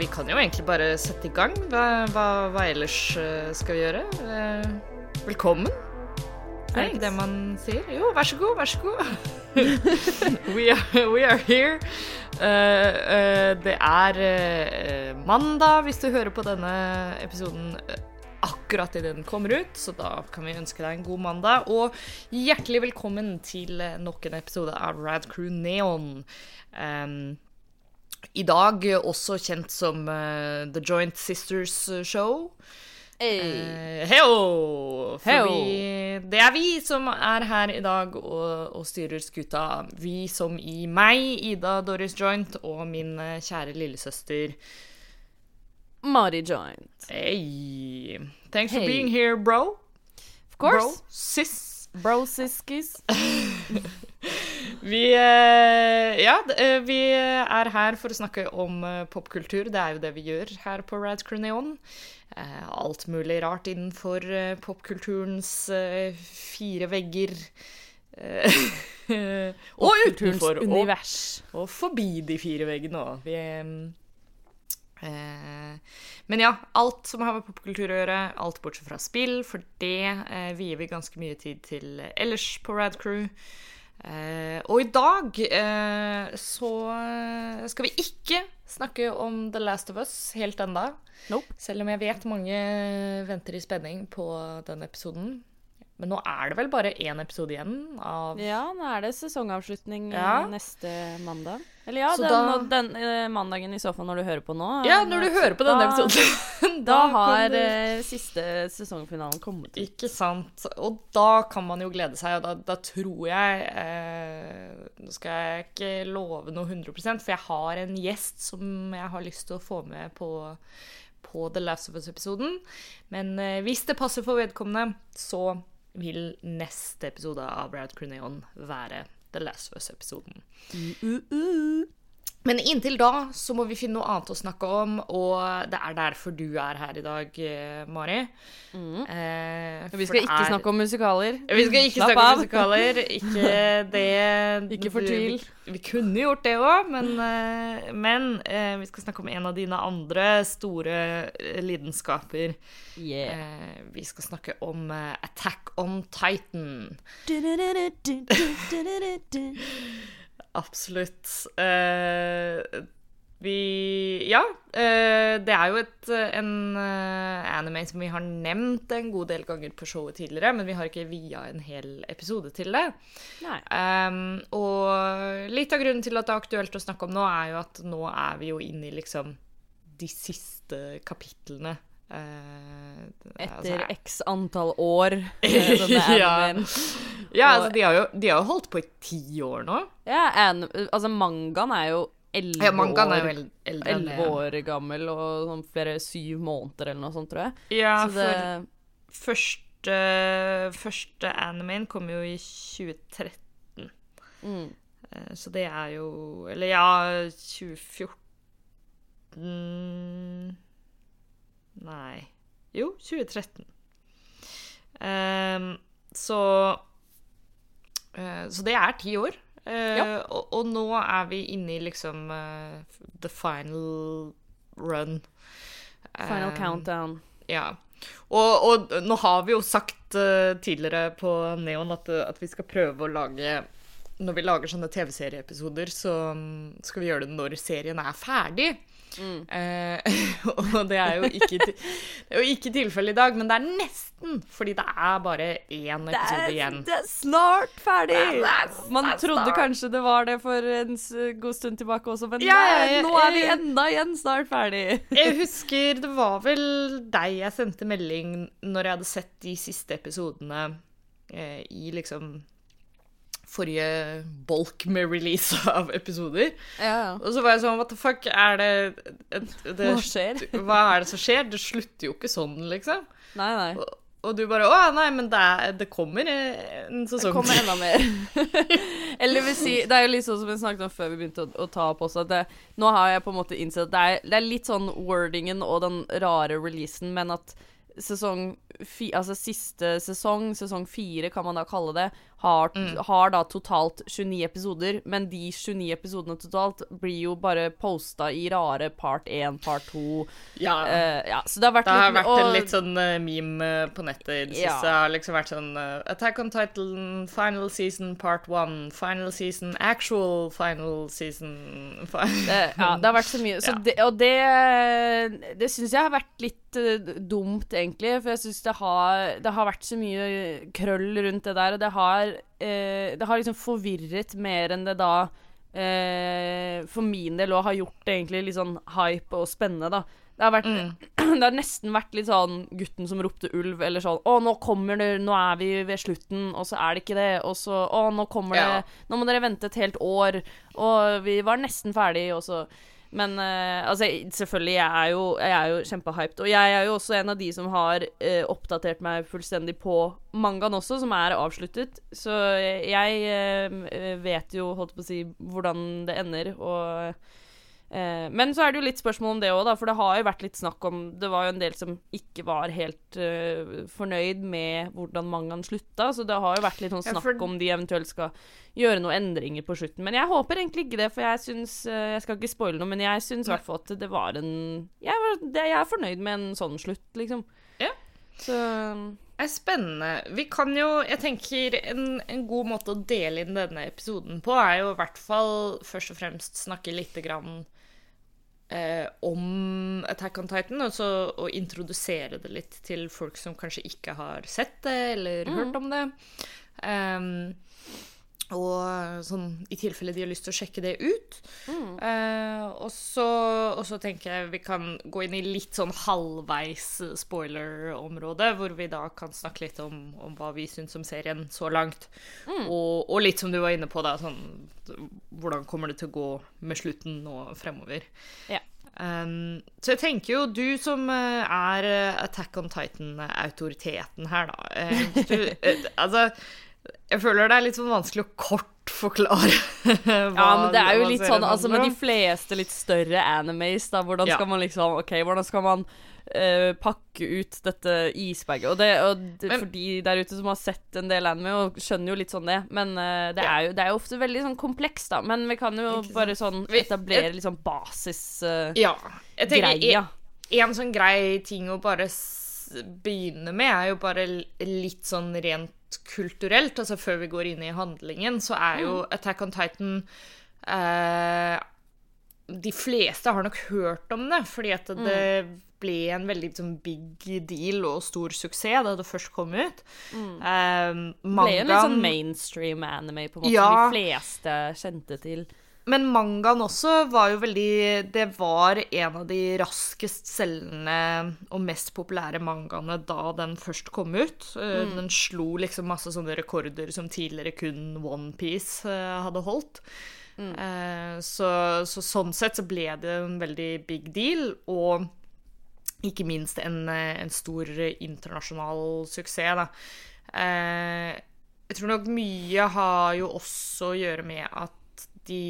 vi kan jo egentlig bare sette i gang. Hva, hva, hva ellers eh, skal vi gjøre? Eh, velkommen. Er det ikke det man sier? Jo, vær så god, vær så god. we, are, we are here. Uh, uh, det er uh, mandag hvis du hører på denne episoden akkurat idet den kommer ut, så da kan vi ønske deg en god mandag. Og hjertelig velkommen til nok en episode av Rad Crew Neon. Um, I dag også kjent som uh, The Joint Sisters Show. Uh, Heo! Fordi det er vi som er her i dag og, og styrer skuta. Vi som i meg, Ida Doris Joint, og min eh, kjære lillesøster Mari Joint. Hey! Thanks for Hey. being here, bro. Of course. Bro, sis. Bro siskis. Vi, eh, ja, eh, vi er her for å snakke om eh, popkultur. Det er jo det vi gjør her på Rad Crew Neon. Eh, alt mulig rart innenfor popkulturens fire vegger. Og utenfor. Og, univers. og forbi de fire veggene òg. Eh, Men ja, alt som har med popkultur å gjøre, alt bortsett fra spill, for det eh, vier vi ganske mye tid til ellers på Rad Crew. Eh, og i dag eh, så skal vi ikke snakke om The Last of Us helt enda. Nope. Selv om jeg vet mange venter i spenning på den episoden. Men nå er det vel bare én episode igjen av Ja, nå er det sesongavslutning Ja. neste mandag. Eller ja, den, da- den eh, mandagen i så fall når du hører på nå. Ja, når du hører på denne Da- episoden. Da da har eh, siste sesongfinalen kommet ut. Ikke sant. Og da kan man jo glede seg, og da, da tror jeg eh, Nå skal jeg ikke love noe 100 for jeg har en gjest som jeg har lyst til å få med på, på The Last of Us-episoden. Men eh, hvis det passer for vedkommende, så vil neste episode av Brad Cruneon være The Last of Us-episoden. Men inntil da så må vi finne noe annet å snakke om, og det er derfor du er her i dag, Mari. Mari. Eh, Mm. Vi skal ikke er- snakke om musikaler. Vi skal ikke Slapp snakke om musikaler. Ikke det Ikke fortvil. Vi, vi kunne gjort det òg, men, eh, men eh, vi skal snakke om en av dine andre store eh, lidenskaper. Yeah. Eh, vi skal snakke om eh, Attack on Titan. Absolutt. Uh, vi Ja. Uh, det er jo et, en uh, anime som vi har nevnt en god del ganger på showet tidligere, men vi har ikke via en hel episode til det. Um, og litt av grunnen til at det er aktuelt å snakke om nå, er jo at nå er vi jo inne i liksom de siste kapitlene. Eh, Etter altså, x antall år. Ja. Ja, altså, de har, jo, de har jo holdt på i ti år nå. Ja, en, altså mangaen er jo elleve Ja, år, år gammel og sånn flere syv måneder eller noe sånt, tror jeg. Ja, Så det, for første, første animen kom jo i 2013. mm. Eh, Så det er jo Eller ja, 2014 Nei Jo, 2013. Um, så uh, Så det er ti år. Uh, Ja. og, og nå er vi inne i liksom uh, the final run. Final um, countdown. ja. Og, og nå har vi jo sagt tidligere på Neon at, at vi skal prøve å lage Når vi lager sånne TV-serieepisoder, så mm, skal vi gjøre det når serien er ferdig. Mm. Eh, og det er jo ikke, ti- det er jo ikke tilfellet i dag, men det er nesten. Fordi det er bare én episode igjen. det er snart ferdig! Det er- Man det er trodde snart. kanskje det var det for en god stund tilbake også, men Ja, ja, nei, nå er vi enda igjen snart ferdig. Jeg husker det var vel deg jeg sendte melding når jeg hadde sett de siste episodene eh, i liksom forrige bolk med release av episoder. Ja, Og så var jeg sånn What the fuck er det, det, det Hva skjer? Hva er det som skjer? Det slutter jo ikke sånn, liksom. Nei, nei. Og, og du bare Å nei, men det, er, det kommer en sesong. Det kommer enda mer. Eller vil si, det er jo litt sånn som vi snakket om før vi begynte å, å ta opp også, at det, nå har jeg på en måte innsett at det er, det er litt sånn wordingen og den rare releasen, men at sesong fi, altså siste sesong, sesong fire kan man da kalle det, har, har da totalt 29 episoder, men de 29 episodene totalt blir jo bare posta i rare part 1, part 2. Ja. Uh, ja, så det har vært Det har litt vært en litt sånn uh, meme eh, på nettet i det Ja. siste. Det har liksom vært sånn uh, Attack on Titan, final season, part 1, Final season, actual final season. Fi- det, ja, det har vært så mye. Så det, og det, det syns jeg har vært litt dumt, egentlig. For jeg syns det, har- det har vært så mye krøll rundt det der, og det har, eh, det har liksom forvirret mer enn det da eh, for min del òg har gjort det egentlig litt sånn hype og spennende, da. Det har, vært, det har nesten vært litt sånn gutten som ropte ulv, eller sånn Å, nå kommer det Nå er vi ved slutten, og så er det ikke det. Og så Å, nå kommer Ja. det Nå må dere vente et helt år. Og vi var nesten ferdig, og så men uh, altså, selvfølgelig, jeg er jo, jeg er jo kjempehyped. Og jeg er jo også en av de som har uh, oppdatert meg fullstendig på mangaen også, som er avsluttet. Så jeg uh, vet jo, holdt på å si, hvordan det ender, og Men så er det jo litt spørsmål om det òg, for det har jo vært litt snakk om Det var jo en del som ikke var helt uh, fornøyd med hvordan Mangan slutta, så det har jo vært litt sånn Ja, snakk for- om de eventuelt skal gjøre noen endringer på slutten. Men jeg håper egentlig ikke det, for jeg syns uh, Jeg skal ikke spoile noe, men jeg syns i hvert fall at det var en jeg, var, det, jeg er fornøyd med en sånn slutt, liksom. Ja. Så Det er spennende. Vi kan jo Jeg tenker en, en god måte å dele inn denne episoden på, er jo i hvert fall først og fremst snakke lite grann eh, om Attack on Titan, og så å introdusere det litt til folk som kanskje ikke har sett det eller hørt om det. Um, og sånn i tilfelle de har lyst til å sjekke det ut. Eh, og, så, og så tenker jeg vi kan gå inn i litt sånn halvveis spoiler-område, hvor vi da kan snakke litt om, om hva vi syns om serien så langt. Og, og litt som du var inne på, da, sånn hvordan kommer det til å gå med slutten og fremover. ja. Um, så jeg tenker jo, du som eh, er eh, Attack on Titan-autoriteten her, da uh, du, uh, Altså, jeg føler det er litt sånn vanskelig å kort forklare Ja, men det er jo litt sånn Altså, med de fleste litt større animes, da, hvordan Ja. skal man liksom OK, hvordan skal man uh, pakke ut dette isberget? Og det, og det Men- for de der ute som har sett en del anime, og skjønner jo litt sånn det, men uh, det, Ja. er jo, det er jo ofte veldig sånn kompleks, da. Men vi kan jo bare sånn etablere litt sånn basisgreia. Ja. Jeg tenker en, en sånn grei ting å bare begynne med, er jo bare litt sånn rent kulturelt. Altså før vi går inn i handlingen, så er jo Attack on Titan eh, De fleste har nok hørt om det, fordi at det ble en veldig sånn big deal og stor suksess da det først kom ut. Eh, Ble en litt sånn mainstream anime, på en måte, Ja. de fleste kjente til. Men mangaen også var jo veldig Det var en av de raskest selgende og mest populære mangaene da den først kom ut. Mm. Den slo liksom masse sånne rekorder som tidligere kun OnePiece hadde holdt. Mm. Så, så sånn sett så ble det en veldig big deal, og ikke minst en, eh, en stor internasjonal suksess, da. Eh, Jeg tror nok mye har jo også å gjøre med at de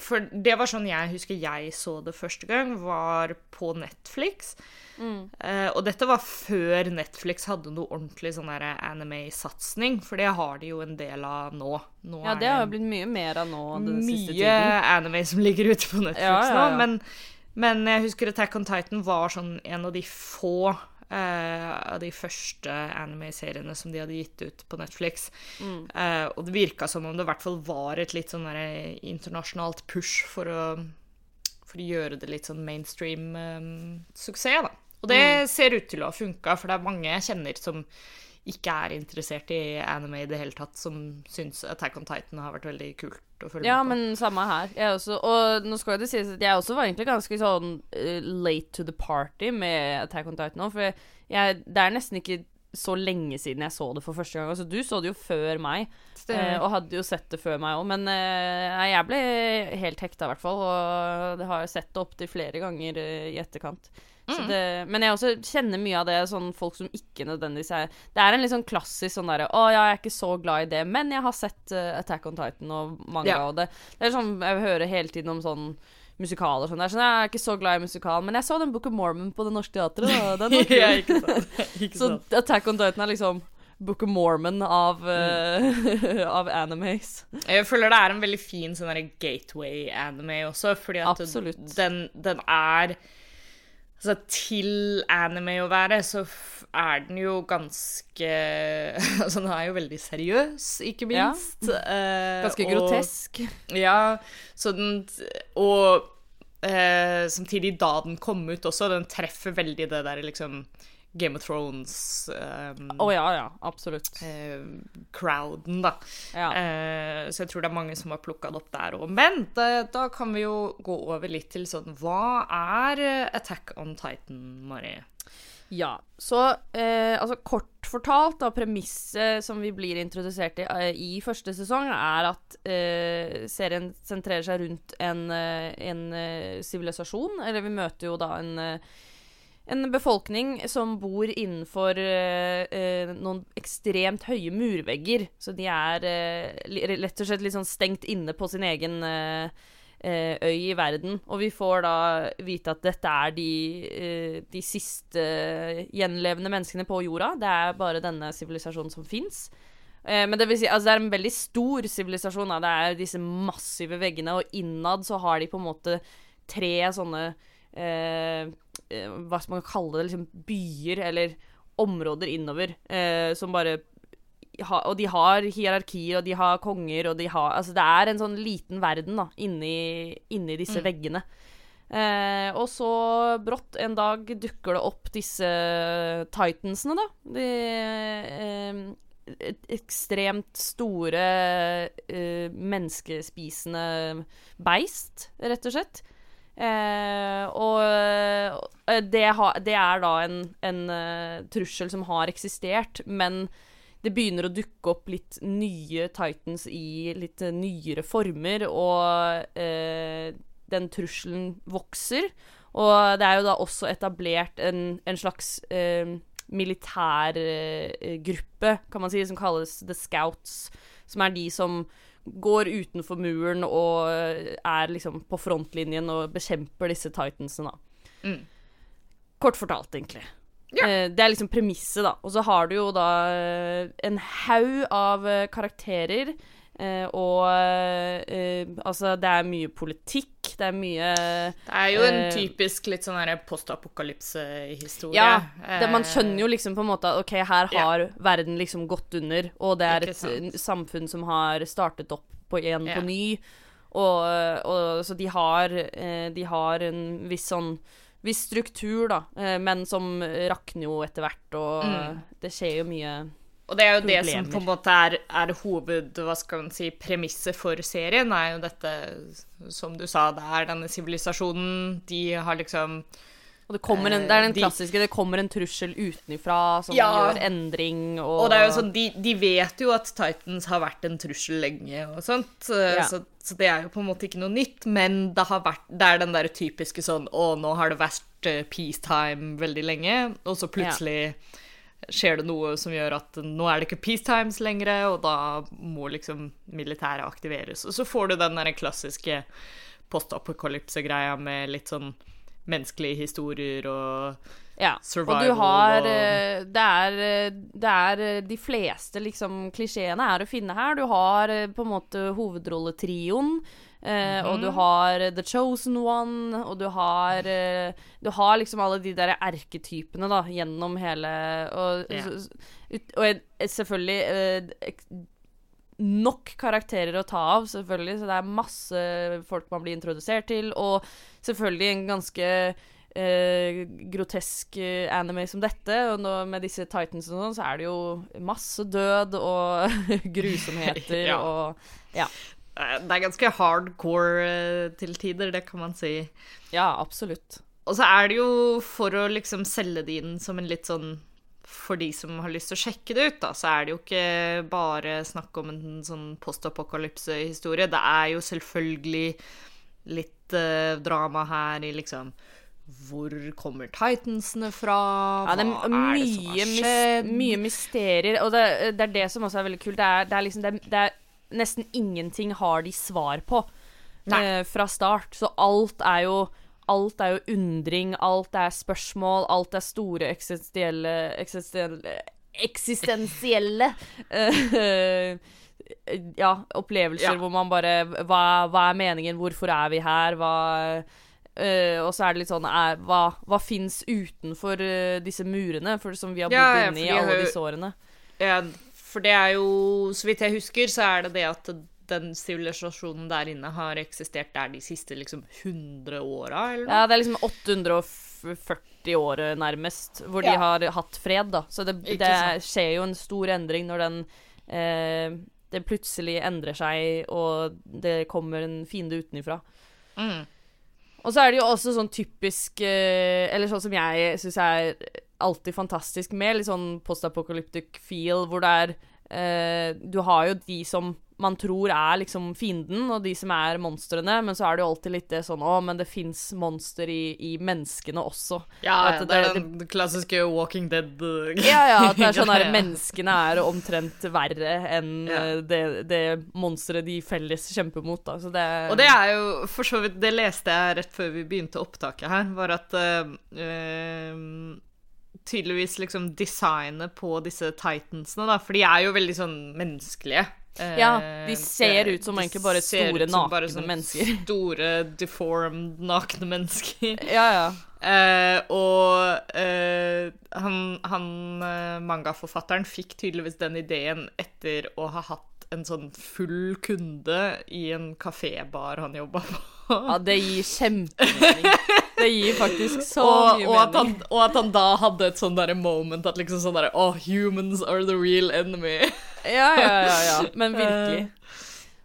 For det var sånn jeg husker jeg så det første gang, var på Netflix. Eh, og dette var før Netflix hadde noe ordentlig sånn anime-satsing, for det har de jo en del av nå. nå Ja, det har jo blitt mye mer av nå den siste mye tiden. anime som ligger ute på Netflix Ja, ja, ja. nå, men, men jeg husker Attack on Titan var sånn en av de få eh, av de første anime-seriene som de hadde gitt ut på Netflix. Mm. Eh, og det virka som om det i hvert fall var et litt sånn internasjonalt push for å, for å gjøre det litt sånn mainstream-suksess, da. Og det Mm. ser ut til å ha funka, for det er mange jeg kjenner som ikke er interessert i anime i det hele tatt, som syns Attack on Titan har vært veldig kult å følge Ja, med på. men samme her. Jeg også, og nå skal det sies at jeg også var egentlig ganske sånn uh, late to the party med Attack on Titan nå, for jeg, det er nesten ikke så lenge siden jeg så det for første gang. Altså, du så det jo før meg, eh, og hadde jo sett det før meg òg, men eh, jeg ble helt hekta, i hvert fall, og det har jeg sett det opptil flere ganger i etterkant. Så Mm. det, men jeg også kjenner mye av det sånn folk som ikke nødvendigvis er Det er en litt sånn klassisk sånn derre Å ja, jeg er ikke så glad i det, men jeg har sett uh, Attack on Titan og manga Ja. og det. Det er sånn jeg hører hele tiden om sånn musikaler sånn. Sånn, Jeg er ikke så glad i musikal, men jeg så den Book of Mormon på Det Norske Teatret, og Den var kul. ja, ikke sant. Ikke så. Attack on Titan er liksom Book of Mormon av, uh, av animes. Jeg føler det er en veldig fin sånn gateway-anime også, fordi at. Den, den er Altså, til anime å være, så er den jo ganske Altså, den er jo veldig seriøs, ikke minst. Ja. Eh, ganske og, grotesk. Ja, så den Og eh, samtidig, da den kom ut også, den treffer veldig det der liksom Game of Thrones um, oh, ja, ja, absolutt. Uh, crowden, da. Ja. Uh, så jeg tror det er mange som har plukka det opp der òg. Men det, da kan vi jo gå over litt til sånn Hva er Attack on Titan, Mari? Ja, så eh, altså kort fortalt, da, premisset som vi blir introdusert i eh, i første sesong, er at eh, serien sentrerer seg rundt en eh, sivilisasjon. Eller vi møter jo da en en befolkning som bor innenfor eh, eh, noen ekstremt høye murvegger. Så de er eh, rett og slett litt sånn stengt inne på sin egen eh, eh, øy i verden. Og vi får da vite at dette er de, eh, de siste gjenlevende menneskene på jorda. Det er bare denne sivilisasjonen som fins. Men det vil si, altså det er en veldig stor sivilisasjon. Det er disse massive veggene, og innad så har de på en måte tre sånne eh, Eh, hva skal man kalle det, liksom byer eller områder innover eh, som bare ha, Og de har hierarkier, og de har konger, og de har Altså, det er en sånn liten verden da, inni, inni disse mm. veggene. Eh, og så brått en dag dukker det opp disse titansene, da. De eh, ekstremt store eh, menneskespisende beist, rett og slett. Eh, og eh, det, ha, det, er da en, en uh, trussel som har eksistert, men det begynner å dukke opp litt nye Titans i litt nyere former, og uh, den trusselen vokser. Og det er jo da også etablert en, en slags militærgruppe, kan man si, som kalles The Scouts, som er de som går utenfor muren og er liksom på frontlinjen og bekjemper disse titansene, da. Mm. Kort fortalt, egentlig. Ja. Eh, det er liksom premisset, da. Og så har du jo da eh, en haug av eh, karakterer. Eh, og eh, altså, det er mye politikk, det er mye Det er jo en uh, typisk litt sånn postapokalypse-historie. Ja. Det, man skjønner jo liksom på en måte at OK, her har ja. verden liksom gått under, og det er et samfunn som har startet opp på igjen ja. på ny. Og, og, så de har, de har en viss sånn viss struktur, da, men som rakner jo etter hvert, og mm. det skjer jo mye og det er jo problemer. det som på en måte er, er hoved, hva skal man si, premisset for serien, er jo dette, som du sa, det er denne sivilisasjonen. De har liksom og det, en, det er den eh, klassiske det kommer en trussel utenifra som ja, gjør endring og Og det er jo sånn, de, de, vet jo at Titans har vært en trussel lenge og sånt, ja. så, så, det er jo på en måte ikke noe nytt, men det, har vært, det er den der typiske sånn Å, nå har det vært uh, peacetime veldig lenge, og så plutselig ja skjer det noe som gjør at nå er det ikke peace times lenger, og da må liksom militæret aktiveres. Og så får du den der klassiske postapokalypse-greia med litt sånn menneskelige historier og ja, survival og du har og eh, det, er, eh, det er eh, De fleste liksom klisjeene er å finne her. Du har på en måte hovedrolletrioen. Eh, mm. Og du mhm. har The Chosen One, og du har eh, Du har liksom alle de der erketypene da gjennom hele Og, ja. og, og selvfølgelig eh, nok karakterer å ta av, selvfølgelig, så det er masse folk man blir introdusert til, og selvfølgelig en ganske eh, grotesk anime som dette, og nå, med disse Titans og sånn, så er det jo masse død og grusomheter ja. og Ja. Det er ganske hardcore eh, til tider, det kan man si. Ja, absolutt. Og så er det jo for å liksom selge det inn som en litt sånn For de som har lyst til å sjekke det ut, da, så er det jo ikke bare snakk om en sånn postapokalypse-historie. Det er jo selvfølgelig litt uh, drama her i liksom hvor kommer Titansene fra? Hva ja, det er, er det som har skjedd? mye mysterier. Og det, det, er det som også er veldig kult. Det er, det er liksom det det er nesten ingenting har de svar på eh, fra start. Så alt er jo Alt er jo undring, alt er spørsmål, alt er store eksistensielle, eksistensielle eksistensielle eh, ja, opplevelser Ja. hvor man bare hva, hva er meningen? Hvorfor er vi her? Hva eh, Og så er det litt sånn er, Hva, hva fins utenfor eh, disse murene for, som vi har bodd Ja, ja, inne i alle disse årene? Ja, for det er jo, så vidt jeg husker, så er det det at den sivilisasjonen der inne har eksistert der de siste liksom 100 åra, eller noe? Ja, det er liksom 840 år nærmest, hvor de har hatt fred, da. Så det, det skjer jo en stor endring når den eh, Det plutselig endrer seg, og det kommer en fiende utenifra. Mm. Og så er det jo også sånn typisk eh, Eller sånn som jeg syns er alltid fantastisk med, litt sånn post-apocalyptic feel, hvor det er eh, Du har jo de som man tror er liksom fienden, og de som er monstrene, men så er det jo alltid litt det sånn Å, men det fins monster i, i menneskene også. Ja, ja, det- det er den klassiske Walking Dead uh, Ja, ja, at det er sånn der menneskene er omtrent verre enn Ja. eh, det, det monsteret de felles kjemper mot, da. Så det Og det er jo for så vidt Det leste jeg rett før vi begynte opptaket her, var at eh, eh, Tydeligvis liksom designet på disse titansene, da, for de er jo veldig sånn menneskelige. Eh, Ja, de ser ut som de egentlig bare store, ut som bare sånn mennesker. Store, deformed, nakne mennesker. Ja, ja. Eh, og eh, han, han eh, mangaforfatteren fikk tydeligvis den ideen etter å ha hatt en sånn full kunde i en kafébar han jobba på. Ja, det gir kjempemening. Det gir faktisk så og, mye og, at han, og at han da hadde et sånn derre moment at liksom sånn derre Oh, humans are the real enemy. Ja, ja, ja, ja. Men virkelig.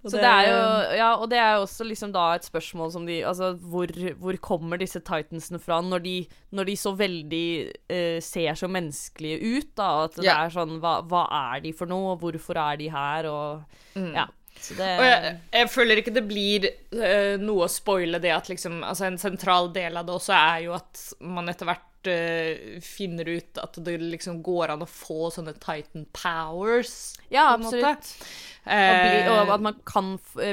Så det er jo Ja, og det er jo også liksom da et spørsmål som de Altså, hvor, hvor kommer disse titansene fra når de, når de så veldig eh, ser så menneskelige ut, da? At det Ja. er sånn hva, hva er de for noe, og hvorfor er de her, og Ja. Så det Og jeg, jeg føler ikke det blir uh, noe å spoile det at liksom Altså, en sentral del av det også er jo at man etter hvert uh, finner ut at det liksom går an å få sånne Titan powers. Ja, absolutt. absolutt. Og, bli, Eh, og at man kan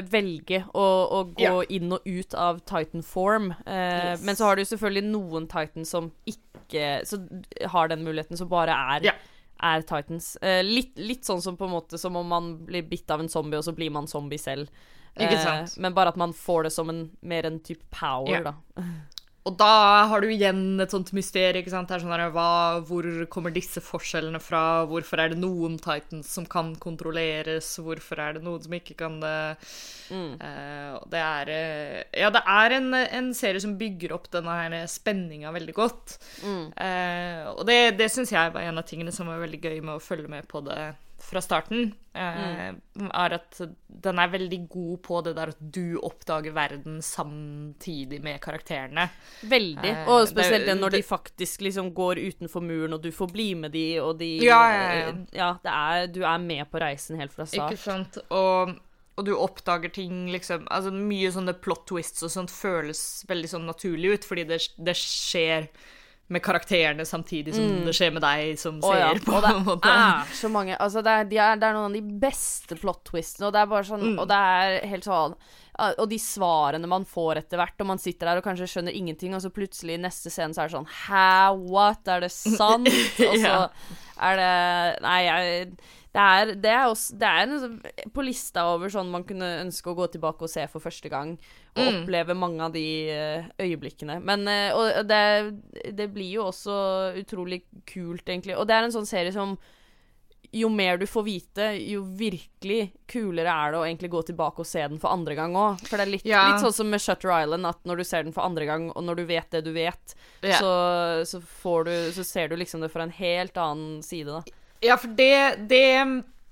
velge å, å gå Ja. inn og ut av Titan form. Yes. Men så har du selvfølgelig noen Titan som ikke så har den muligheten, som bare er, Ja. Er Titans. Eh, litt, litt sånn som på en måte som om man blir bitt av en zombie, og så blir man zombie selv. Eh, sant. men bare at man får det som en, mer en type power, Ja. da. Og da har du igjen et sånt mysterium. ikke sant? Sånn der, hva, Hvor kommer disse forskjellene fra? Hvorfor er det noen Titans som kan kontrolleres? Hvorfor er det noen som ikke kan det? Mm. Uh, det er eh, Ja, det er en, en serie som bygger opp denne spenninga veldig godt. Mm. Uh, og det, det syns jeg var en av tingene som var veldig gøy med å følge med på det fra starten. Eh, Mm. Er at den er veldig god på det der at du oppdager verden samtidig med karakterene. Veldig. Eh, Og spesielt det når de faktisk liksom går utenfor muren, og du får bli med de, og de Ja, ja, ja. ja det er, du er med på reisen helt fra Ikke start. sant? Og, og du oppdager ting liksom Altså mye sånne plot twists og sånt føles veldig sånn naturlig ut, fordi det, det skjer med karakterene samtidig som det skjer med deg som Mm. Å ser, ja, på en måte. er så mange Altså, det er, de er, det er noen av de beste plot-twistene, og det er bare sånn Mm. Og det er helt sånn Og de svarene man får etter hvert, og man sitter der og kanskje skjønner ingenting, og så plutselig i neste scene så er det sånn Hæ, what? Er det sant? Og så Ja. er det Nei, jeg det er, det er, også, det er en, sånn- på lista over sånn man kunne ønske å gå tilbake og se for første gang. Og Mm. oppleve mange av de eh, øyeblikkene. Men eh, Og det, det blir jo også utrolig kult, egentlig. Og det er en sånn serie som jo mer du får vite, jo virkelig kulere er det å egentlig gå tilbake og se den for andre gang òg. For det er litt, Ja. litt sånn som med Shutter Island, at når du ser den for andre gang, og når du vet det du vet, Ja. så, så får du Så ser du liksom det fra en helt annen side, da. Ja, for det, det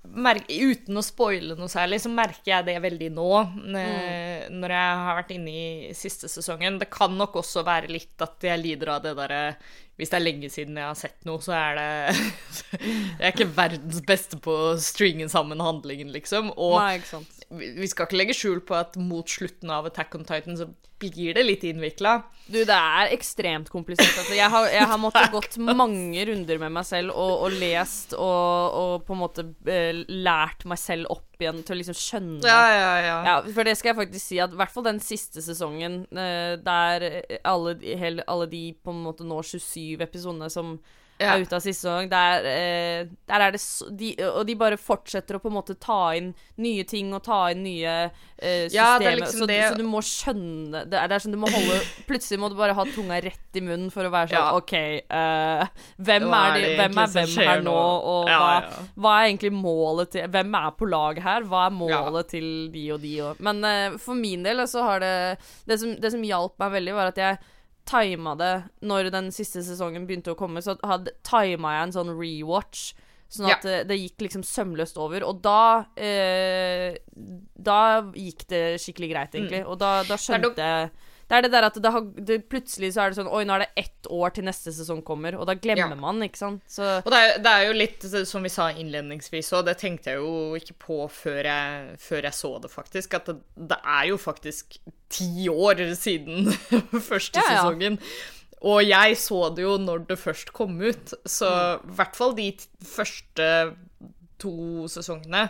Uten å spoile noe særlig, så merker jeg det veldig nå, Mm. når jeg har vært inne i siste sesongen. Det kan nok også være litt at jeg lider av det derre Hvis det er lenge siden jeg har sett noe, så er det Jeg er ikke verdens beste på å stringe sammen handlingen, liksom. Og Nei. Vi skal ikke legge skjul på at mot slutten av Attack on Titan så blir det litt innvikla. Du, det er ekstremt komplisert. Altså, jeg, har, jeg har måttet gått mange runder med meg selv og, og lest og, og på en måte eh, lært meg selv opp igjen til å liksom skjønne Ja, ja, ja. Ja, for det skal jeg faktisk si at i hvert fall den siste sesongen, eh, der alle, de- hel- alle de på en måte nå 27 episodene som ja. er ute av siste sesong. Der, eh, der er det de, Og de bare fortsetter å på en måte ta inn nye ting og ta inn nye eh, systemer. Ja, liksom så, så, du må skjønne det er, det er sånn du må holde Plutselig må du bare ha tunga rett i munnen for å være sånn ja. OK, eh, hvem, er, de, hvem er hvem her nå, og hva, hva, er egentlig målet til Hvem er på lag her? Hva er målet til de og de og Men uh, for min del så har det Det som, det som hjalp meg veldig, var at jeg tima det når den siste sesongen begynte å komme, så hadde tima jeg en sånn rewatch. Sånn at ja. det, det, gikk liksom sømløst over. Og da eh, Da gikk det skikkelig greit, egentlig. Mm. Og da, da skjønte jeg det er det der at det har, det plutselig så er det sånn Oi, nå er det ett år til neste sesong kommer, og da glemmer ja. man, ikke sant. Så Og det er, det er, jo litt som vi sa innledningsvis og det tenkte jeg jo ikke på før jeg, før jeg så det, faktisk, at det, det, er jo faktisk ti år siden første ja, ja. sesongen. Og jeg så det jo når det først kom ut, så mm. i hvert fall de første to sesongene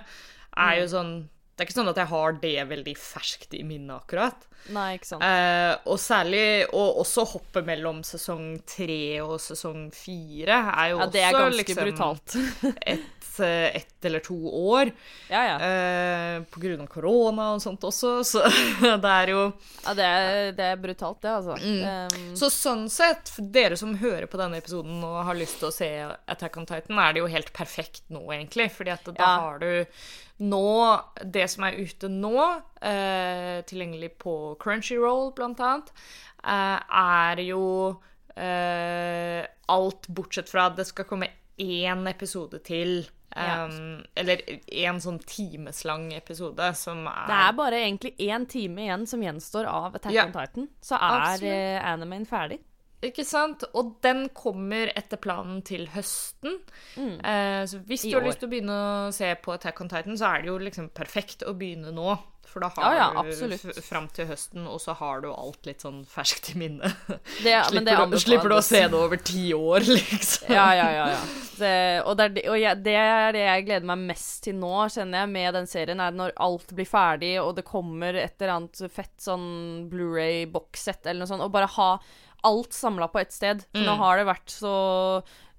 er jo mm. sånn det er ikke sånn at jeg har det veldig ferskt i minnet, akkurat. Nei, ikke sant. Eh, og særlig Og også hoppet mellom sesong tre og sesong fire er jo ja, det er også ganske liksom brutalt. et, ett eller to år. Ja, ja. Eh, på grunn av korona og sånt også, så det er jo Ja, det er, det er brutalt, det, altså. Mm. Um, så sånn sett, for dere som hører på denne episoden og har lyst til å se Attack on Titan, er det jo helt perfekt nå, egentlig. Fordi at da har du nå Det som er ute nå, eh, tilgjengelig på Crunchyroll blant annet, eh, er jo eh, alt bortsett fra at det skal komme én episode til. Um, eller en sånn timeslang episode som er Det er bare egentlig én time igjen som gjenstår av Attack ja, on Titan. Så er uh, animen ferdig. Ikke sant? Og den kommer etter planen til høsten. Mm. Uh, så hvis I du har år. lyst til å begynne å se på Attack on Titan, så er det jo liksom perfekt å begynne nå. For da har ja, ja, du fram til høsten, og så har du alt litt sånn ferskt i minnet. slipper, du, slipper, du, å se det over ti år, liksom. Ja, ja, ja. ja. Det, og, det er, og jeg, det er det jeg gleder meg mest til nå, kjenner jeg, med den serien, er når alt blir ferdig, og det kommer et eller annet fett sånn Blu-ray-bokssett eller noe sånt, og bare ha alt samla på ett sted. Mm. nå har det vært så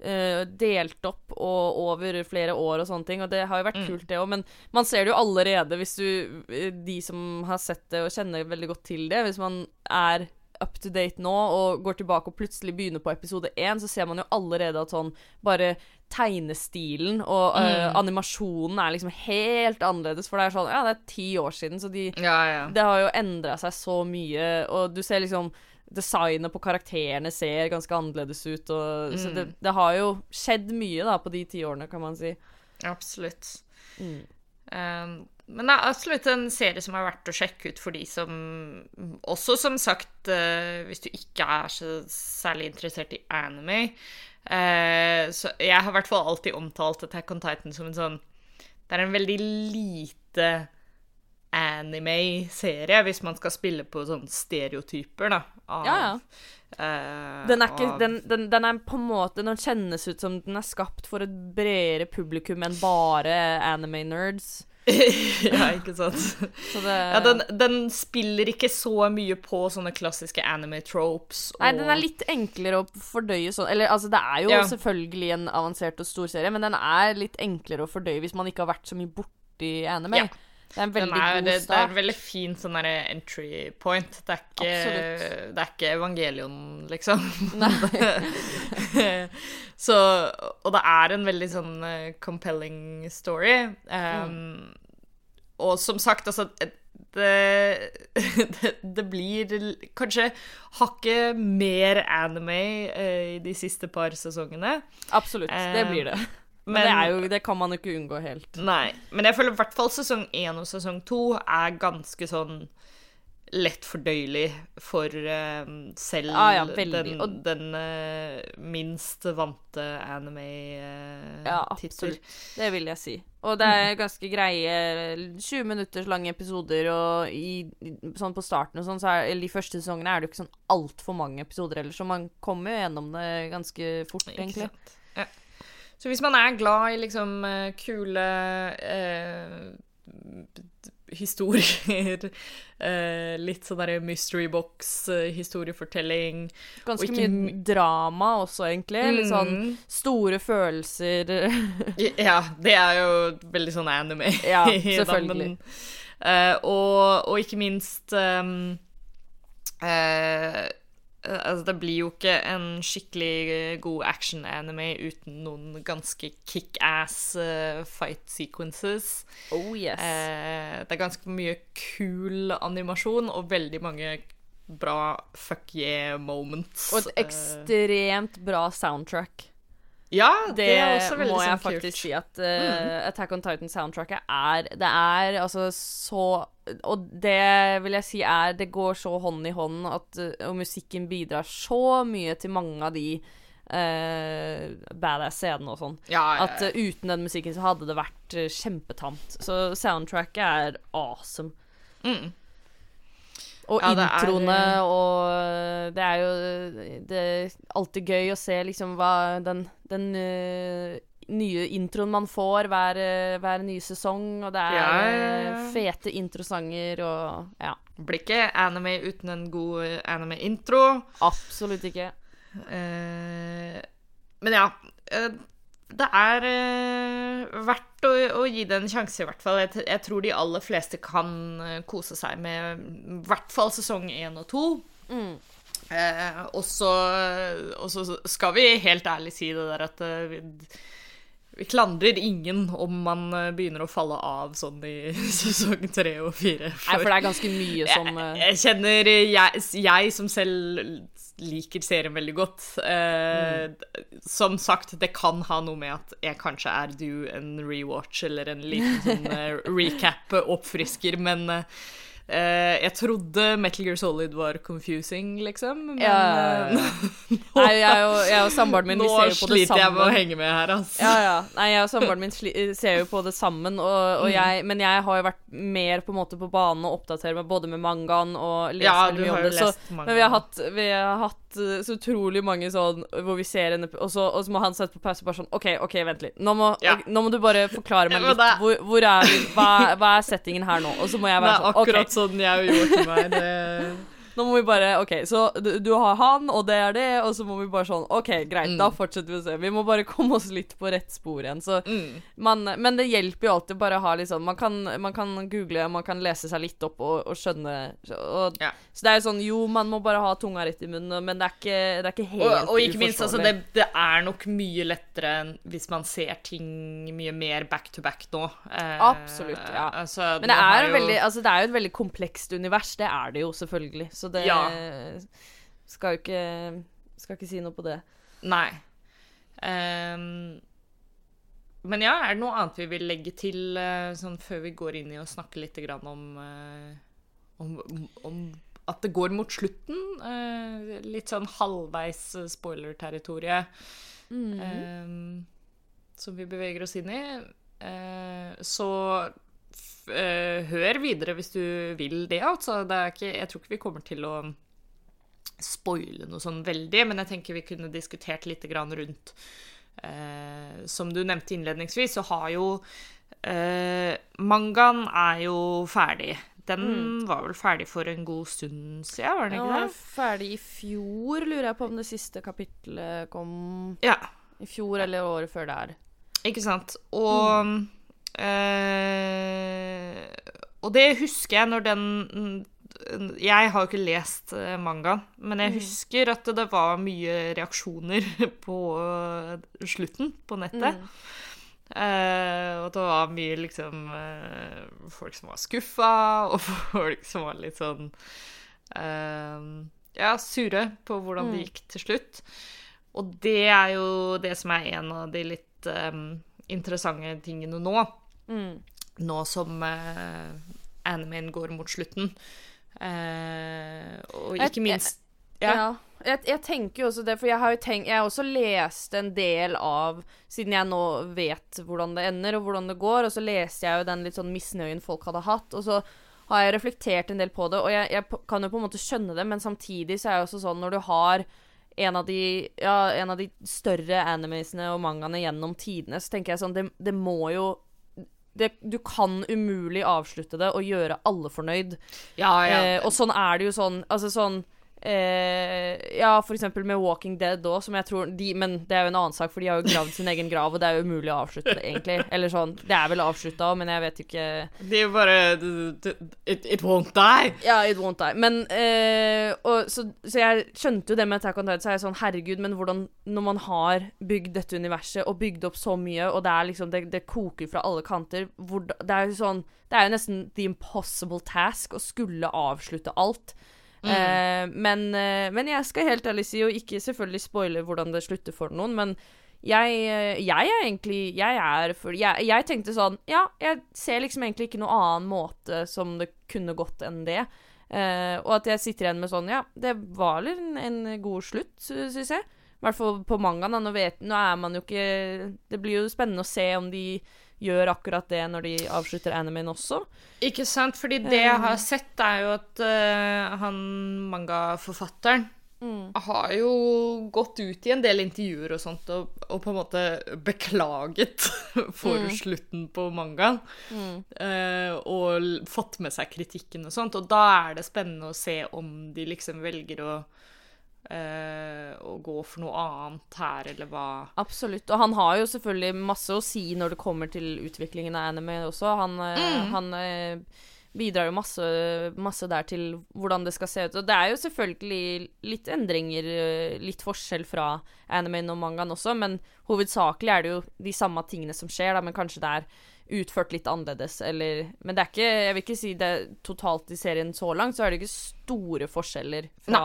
uh, delt opp og over flere år og sånne ting, og det har jo vært mm. kult, det òg. Men man ser det jo allerede hvis du eh, De som har sett det og kjenner veldig godt til det, hvis man er up to date nå og går tilbake og plutselig begynner på episode én, så ser man jo allerede at sånn bare tegnestilen og uh, mm. animasjonen er liksom helt annerledes. For det er sånn Ja, det er ti år siden, så de ja, ja. Det har jo endra seg så mye, og du ser liksom designet på karakterene ser ganske annerledes ut. Og, mm. Så det, det, har jo skjedd mye da på de ti årene, kan man si. Absolutt. Mm. Um, men det er absolutt en serie som er verdt å sjekke ut for de som Også som sagt, uh, hvis du ikke er så særlig interessert i anime. Uh, så jeg har i hvert fall alltid omtalt Attack on Titan som en sånn Det er en veldig lite anime-serie, hvis man skal spille på sånne stereotyper, da. Av, ja, ja. Uh, den, er ikke, av... den, den, den, er på en måte Den kjennes ut som den er skapt for et bredere publikum enn bare anime-nerds. ja, ikke sant. det... ja, den, den, spiller ikke så mye på sånne klassiske anime-tropes. Og... Nei, den er litt enklere å fordøye sånn Eller altså, det er jo ja. selvfølgelig en avansert og stor serie, men den er litt enklere å fordøye hvis man ikke har vært så mye borti anime. Ja. Det er en veldig er, god start. Det er en veldig fin sånn entry point. Det er, ikke, det er ikke evangelion, liksom. så, og det er en veldig sånn uh, compelling story. Um, mm. Og som sagt, altså det, det, det, blir kanskje hakket mer anime uh, i de siste par sesongene. Absolutt, det blir det. Men, men det, jo, det, kan man jo ikke unngå helt. Nei. Men jeg føler i hvert fall sesong én og sesong to er ganske sånn lett fordøyelig for uh, selv ah, ja, den, den uh, minst vante anime-titler. Uh, ja. Det vil jeg si. Og det er ganske greie 20 minutters lange episoder, og i, sånn på starten og sånn, så er, eller de første sesongene er det jo ikke sånn altfor mange episoder heller, så man kommer jo gjennom det ganske fort, egentlig. Ja. Så hvis man er glad i liksom eh, kule eh, historier. eh, litt sånn derre mystery box, eh, historiefortelling. Ganske Og mye drama også, egentlig. Litt sånn Mm. store følelser. Ja, det er jo veldig sånn anime. Ja, selvfølgelig. men, eh, og, og ikke minst um, eh, Altså, det blir jo ikke en skikkelig god action-anime uten noen ganske kick-ass eh, fight sequences. Oh yes. Eh, det er ganske mye kul animasjon og veldig mange bra fuck yeah moments. Og et Eh, ekstremt bra soundtrack. ja, det, Det, er også veldig kult. Det må jeg faktisk kult. si at uh, Attack on Titan-soundtracket er Det er altså så Og det vil jeg si er Det går så hånd i hånd at uh, Og musikken bidrar så mye til mange av de uh, badass-scenene og sånn. Ja, ja, At uh, uten den musikken så hadde det vært uh, kjempetamt. Så soundtracket er awesome. Mm. Og Ja, det er- introene og Det er jo Det er alltid gøy å se liksom hva den, den eh, nye introen man får hver, eh, hver nye sesong, og det er Ja, eh, ja. fete introsanger og Ja. Blir ikke anime uten en god eh, anime-intro. Absolutt ikke. Eh, men ja. det er eh, verdt å, å gi det en sjanse, i hvert fall. Jeg, jeg tror de aller fleste kan kose seg med i hvert fall sesong én og to. Mm. Eh, og så skal vi helt ærlig si det der at eh, vi, klandrer ingen om man eh, begynner å falle av sånn i sesong tre og fire. Nei, for det er ganske mye som jeg, eh, jeg kjenner jeg, jeg som selv liker serien veldig godt. Eh, Som sagt, det kan ha noe med at jeg kanskje er due en rewatch eller en liten sånn eh, recap oppfrisker, men eh, jeg trodde Metal Gear Solid var confusing, liksom. Men Ja, ja, eh, Nei, jeg og, jeg og samboeren min, nå vi ser jo på det sliter jeg med å henge med her, altså. Ja, ja. Nei, jeg og samboeren min sli ser jo på det sammen, og, Mm. og jeg, men jeg har jo vært mer på en måte på banen og oppdaterer meg både med mangaen og leser Ja, mye om det. Så, men vi har hatt, vi har hatt så utrolig mange sånn hvor vi ser henne og så, og så må han sette på pause bare sånn OK, OK, vent litt. Nå må, Ja. nå må du bare forklare meg litt. Hvor, hvor er vi? Hva, hva er settingen her nå? Og så må jeg være er sånn OK, akkurat sånn jeg gjorde til meg. det- nå må vi bare OK, så du, du har han, og det er det, og så må vi bare sånn OK, greit, Mm. da fortsetter vi å se. Vi må bare komme oss litt på rett spor igjen. Så Mm. man, men det hjelper jo alltid bare å ha litt sånn man kan, man kan google, man kan lese seg litt opp og, og skjønne og, Ja. Så det er jo sånn Jo, man må bare ha tunga rett i munnen, men det er ikke, det er ikke helt Og, og ikke minst, altså, det, det er nok mye lettere enn hvis man ser ting mye mer back to back nå. Eh, Absolutt, ja. Altså, Men det er, jo- veldig, altså, det er jo et veldig komplekst univers. Det er det jo, selvfølgelig. Så det Ja. skal jo ikke Skal ikke si noe på det. Nei. Um, men ja, er det noe annet vi vil legge til eh, sånn før vi går inn i å snakke litt grann om, eh, om, om at det går mot slutten? Eh, litt sånn halvveis spoiler-territoriet mm. um, som vi beveger oss inn i. Eh, så eh, hør videre hvis du vil det, altså. Det er ikke, jeg tror ikke vi kommer til å spoile noe sånn veldig, men jeg tenker vi kunne diskutert litt grann rundt eh, Som du nevnte innledningsvis, så har jo eh, Mangaen er jo ferdig. Den var vel ferdig for en god stund siden, var den ikke var det? ferdig i fjor, lurer jeg på om det siste kapitlet kom Ja. i fjor eller året før der. Ikke sant. Og eh, Og det husker jeg når den Jeg har jo ikke lest eh, mangaen, men jeg husker at det var mye reaksjoner på eh, slutten på nettet. Eh, og det var mye liksom uh, Folk som var skuffa, og folk som var litt sånn Ja, sure på hvordan det gikk til slutt. Og det er jo det som er en av de litt eh, interessante tingene nå. Mm. Nå som uh, animen går mot slutten. Eh, og ikke minst Ja. Ja. Jeg, jeg tenker jo også det, for jeg har jo tenkt Jeg har også lest en del av Siden jeg nå vet hvordan det ender, og hvordan det går, og så leste jeg jo den litt sånn misnøyen folk hadde hatt, og så har jeg reflektert en del på det, og jeg, jeg kan jo på en måte skjønne det, men samtidig så er det også sånn når du har en av de, ja, en av de større animesene og mangaene gjennom tidene, så tenker jeg sånn Det, det må jo det, du kan umulig avslutte det og gjøre alle fornøyd. Ja, ja. Eh, og sånn er det jo sånn Altså sånn Eh, ja, for eksempel med Walking Dead òg, som jeg tror de, Men det er jo en annen sak, for de har jo gravd sin egen grav, og det er jo umulig å avslutte det, egentlig. Eller sånn Det er vel avslutta òg, men jeg vet ikke Det er jo bare It, it won't die. Ja, it won't die. Men eh, og, så, så, jeg skjønte jo det med Attack on Titan, så er jeg sånn Herregud, men hvordan Når man har bygd dette universet og bygd opp så mye, og det er liksom Det, det koker fra alle kanter hvor, Det er jo sånn Det er jo nesten the impossible task å skulle avslutte alt. Mm. Eh, men, eh, men, jeg skal helt ærlig si, og ikke selvfølgelig spoile hvordan det slutter for noen, men jeg, eh, jeg er egentlig Jeg er for jeg, jeg, tenkte sånn Ja, jeg ser liksom egentlig ikke noen annen måte som det kunne gått enn det. Eh, og at jeg sitter igjen med sånn Ja, det var en, en god slutt, syns jeg. I hvert fall på mangaen. Nå, nå er man jo ikke Det blir jo spennende å se om de gjør akkurat det når de avslutter animen også. Ikke sant, fordi det jeg har sett, er jo at uh, han mangaforfatteren mm. har jo gått ut i en del intervjuer og sånt og, og på en måte beklaget for mm. slutten på mangaen. Mm. Uh, og fått med seg kritikken og sånt, og da er det spennende å se om de liksom velger å Uh, å gå for noe annet her, eller hva Absolutt. Og han har jo selvfølgelig masse å si når det kommer til utviklingen av anime også. Han, eh, mm. han uh, bidrar jo masse, masse, der til hvordan det skal se ut. Og det er jo selvfølgelig litt endringer, litt forskjell fra anime og mangaen også, men hovedsakelig er det jo de samme tingene som skjer, da, men kanskje det er utført litt annerledes, eller Men det er ikke Jeg vil ikke si det totalt i serien så langt, så er det ikke store forskjeller fra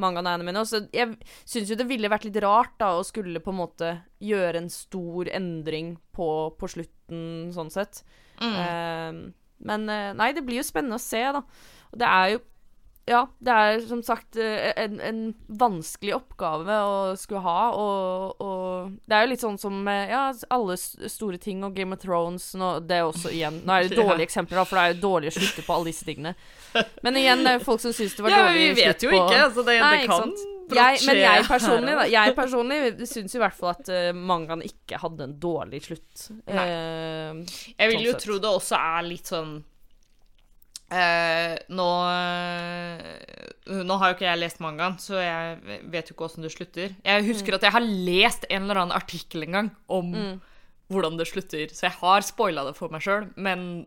mange av animene. Så jeg syns jo det ville vært litt rart da å skulle på en måte gjøre en stor endring på, på slutten, sånn sett. Mm. Uh, men uh, nei, det blir jo spennende å se, da. Og det er jo ja, det er som sagt eh, en, en, vanskelig oppgave å skulle ha, og, og, det er jo litt sånn som ja, alle store ting og Game of Thrones nå, Det er også igjen Nå er det dårlige eksempler, da, for det er jo dårlige slutter på alle disse tingene. Men igjen, det er folk som syns det var dårlig slutt på Ja, vi vet jo ikke, altså det, Nei, det kan jeg, men jeg personlig, da, jeg personlig syns i hvert fall at uh, mangaen ikke hadde en dårlig slutt. Uh, jeg vil sånn jo tro det også er litt sånn Eh, nå Nå har jo ikke jeg lest mangaen, så jeg vet jo ikke åssen det slutter. Jeg husker mm. at jeg har lest en eller annen artikkel en gang om mm. hvordan det slutter, så jeg har spoila det for meg sjøl, men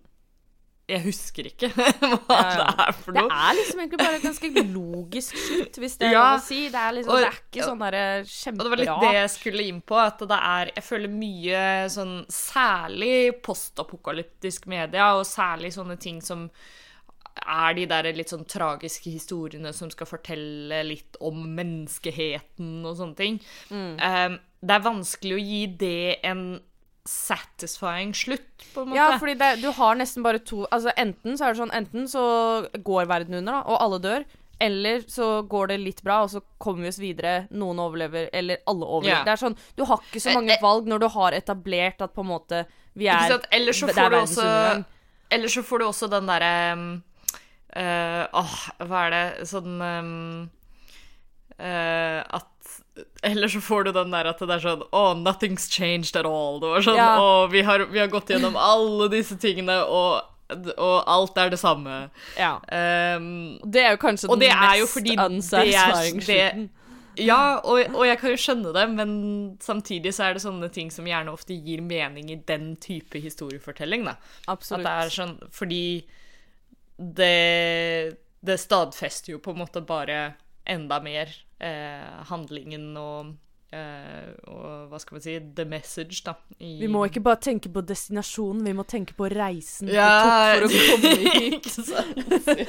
jeg husker ikke hva det er for noe. Det er liksom egentlig bare et ganske logisk slutt, hvis det er ja, lov å si. Det er, liksom, og, det er ikke sånn derre kjemperart. Og det var litt det jeg skulle inn på, at det er Jeg føler mye sånn Særlig postapokalyptisk media, og særlig sånne ting som er de der litt sånn tragiske historiene som skal fortelle litt om menneskeheten og sånne ting. Mm. Um, det er vanskelig å gi det en satisfying slutt, på en måte. Ja, fordi det, du har nesten bare to Altså enten så er det sånn Enten så går verden under, da, og alle dør. Eller så går det litt bra, og så kommer vi oss videre. Noen overlever, eller alle overlever. Yeah. Det er sånn, Du har ikke så eh, mange eh, valg når du har etablert at på en måte vi er Eller så får du også Eller så får du også den derre um, uh, Åh, hva er det Sånn um, uh, At eller så får du den der at det er sånn Oh, nothing's changed at all. Det var sånn ja. Å, vi har, vi har gått gjennom alle disse tingene, og og alt er det samme. Ja. Um, det er jo kanskje den mest unsatisfying. Ja, og, og, jeg kan jo skjønne det, men samtidig så er det sånne ting som gjerne ofte gir mening i den type historiefortelling. da. Absolutt. At det er sånn, fordi det, det stadfester jo på en måte bare enda mer eh, handlingen og eh, og hva skal man si the message, da. I... Vi må ikke bare tenke på destinasjonen, vi må tenke på reisen ja, for å komme hit.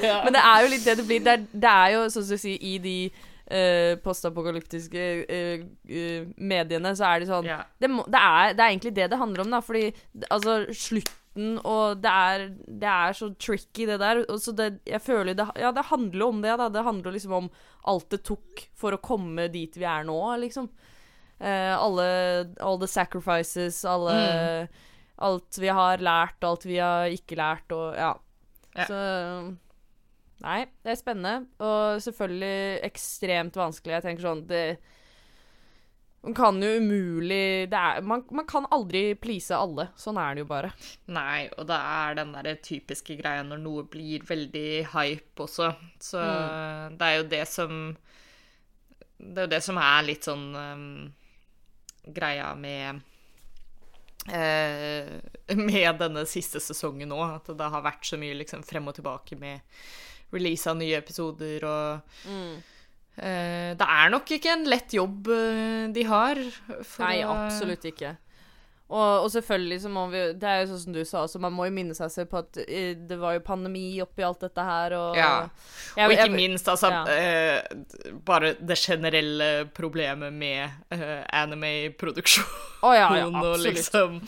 ja. Men det er jo litt det det blir. Det er, det er jo, sånn som du sier, i de uh, postapokalyptiske uh, uh, mediene, så er det sånn ja. det, må, det, er, det, er, egentlig det det handler om, da. Fordi altså, slutt slutten, og det er, det er så tricky, det der. Så det, jeg føler det Ja, det handler om det, da. Det handler liksom om alt det tok for å komme dit vi er nå, liksom. Eh, alle All the sacrifices, alle mm. Alt vi har lært, alt vi har ikke lært, og ja. ja. Så Nei, det er spennende. Og selvfølgelig ekstremt vanskelig. Jeg tenker sånn det Man kan jo umulig det er, man, man kan aldri please alle. Sånn er det jo bare. Nei, og det er den der typiske greia når noe blir veldig hype også. Så det er jo det som Det er jo det som er litt sånn um, greia med uh, Med denne siste sesongen nå, at det har vært så mye liksom frem og tilbake med release av nye episoder og eh, Det er nok ikke en lett jobb eh, de har. for Nei, absolutt ikke. Og, og selvfølgelig så må vi Det er jo sånn som du sa, så man må jo minne seg selv på at eh, det var jo pandemi oppi alt dette her, og Ja. Jeg- og ikke jeg- minst altså ja. uh, bare det generelle problemet med uh, anime-produksjon Oh, ja, ja, og liksom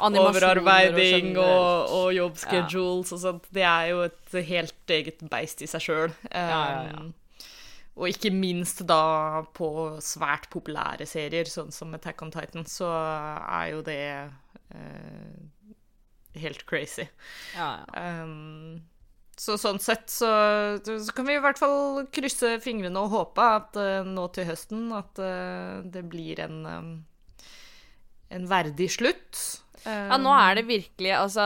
overarbeiding og, og, og jobbschedules og sånt. Det er jo et helt eget beist i seg sjøl. ja, ja. Og ikke minst da på svært populære serier, sånn som Attack on Titan, så er jo det eh, helt crazy. Ja, ja. Um, så sånn sett så, så kan vi i hvert fall krysse fingrene og håpe at uh, nå til høsten at uh, det blir en um, en verdig slutt. Ja, nå er det virkelig Altså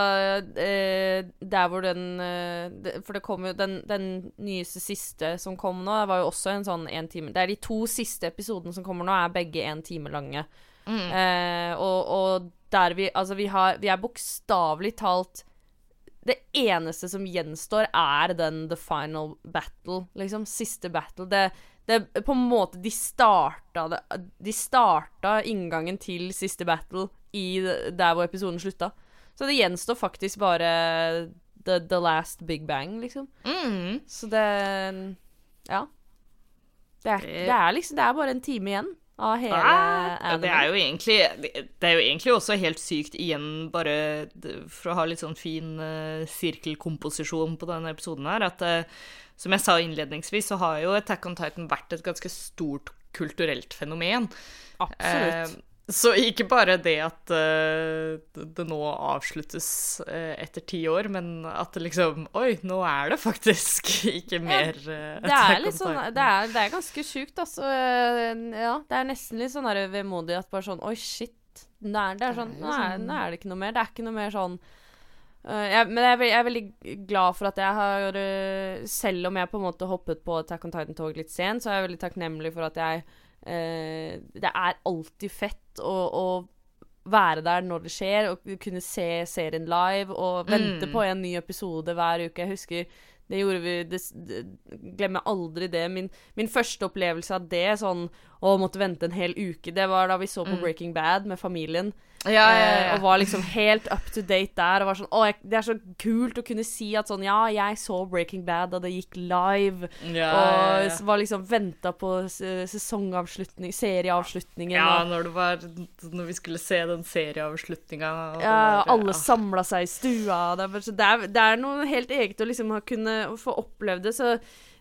eh, Der hvor den eh, For det kom jo den, den nyeste siste som kom nå, var jo også en sånn én time Det er de to siste episodene som kommer nå, er begge én time lange. Eh, og, og der vi Altså, vi har Vi er bokstavelig talt Det eneste som gjenstår, er den the final battle, liksom. Siste battle. Det, det På en måte De starta det De starta inngangen til siste battle i der hvor episoden slutta. Så det gjenstår faktisk bare the, the last big bang, liksom. Mm. Så det Ja. Det er, det er liksom Det er bare en time igjen av hele Ja, anime. det er egentlig Det er jo egentlig også helt sykt igjen, bare for å ha litt sånn fin uh, sirkelkomposisjon på denne episoden her, at eh, som jeg sa innledningsvis, så har jo Attack on Titan vært et ganske stort kulturelt fenomen. Absolutt. Eh, så ikke bare det at eh, det nå avsluttes eh, etter ti år, men at det liksom Oi, nå er det faktisk ikke mer eh, Det Attack er litt sånn. Det er, det er ganske sjukt, altså. Eh, Ja, det er nesten litt sånn vemodig at bare sånn Oi, shit. Er, det er sånn Nå er, sånn- nå er det ikke noe mer. Det er ikke noe mer sånn jeg, Men jeg er, jeg er veldig glad for at jeg har eh, Selv om jeg på en måte hoppet på Attack on Titan-tog litt sent, så er jeg veldig takknemlig for at jeg eh, Det er alltid fett å, å være der når det skjer, og kunne se serien live og vente Mm. på en ny episode hver uke. Jeg husker det gjorde vi det, det, Glemmer aldri det. Min, min første opplevelse av det, sånn å måtte vente en hel uke, det var da vi så på Breaking Bad med familien. Ja, ja, eh, ja. Og var liksom helt up to date der. Sånn jeg, det er så kult å kunne si at sånn Ja, jeg så Breaking Bad da det gikk live. Og var liksom venta på sesongavslutning, serieavslutningen. Ja, og, når det var Når vi skulle se den serieavslutninga. ja, alle ja. samla seg i stua. Det er, det, er, det er noe helt eget å liksom ha kunne få opplevd det, så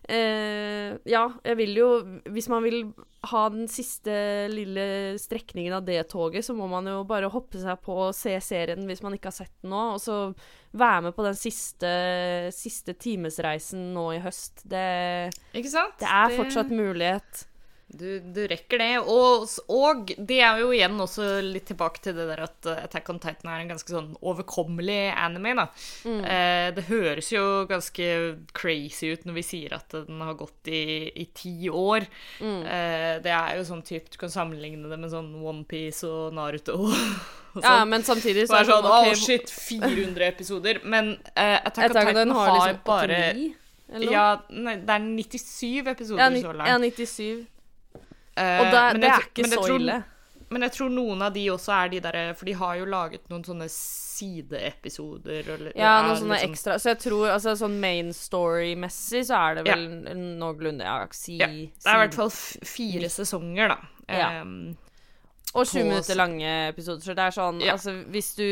eh, Ja, jeg vil jo Hvis man vil ha den siste lille strekningen av det toget, så må man jo bare hoppe seg på og se serien hvis man ikke har sett den nå, og så være med på den siste, siste timesreisen nå i høst. Det, det er fortsatt mulighet. Du, du rekker det. Og, og det er jo igjen også litt tilbake til det der at Attack on Titan er en ganske sånn overkommelig anime, da. Eh, det høres jo ganske crazy ut når vi sier at den har gått i, i ti år. Eh, det er jo sånn type Du kan sammenligne det med sånn Onepiece og Naruto. og Ja, sånn. men samtidig Så er det sånn, ok, oh, shit, 400 episoder. Men eh, Attack, Attack on Titan har, har liksom bare 89, eller noe? Ja, nei, det er 97 episoder Ja, så ja, 97. Eh, Og da, men det er ikke så tror- ille. Men jeg tror noen av de også er de derre For de har jo laget noen sånne sideepisoder. Eller, Ja, noen sånne liksom- ekstra. Så jeg tror altså sånn main story-messig så er det Ja. vel noenlunde Ja, si, Ja, det er i hvert fall fire sesonger, da. Ja. Ehm, Og sju på- minutter lange episoder. Så det er sånn Ja. Altså, hvis du,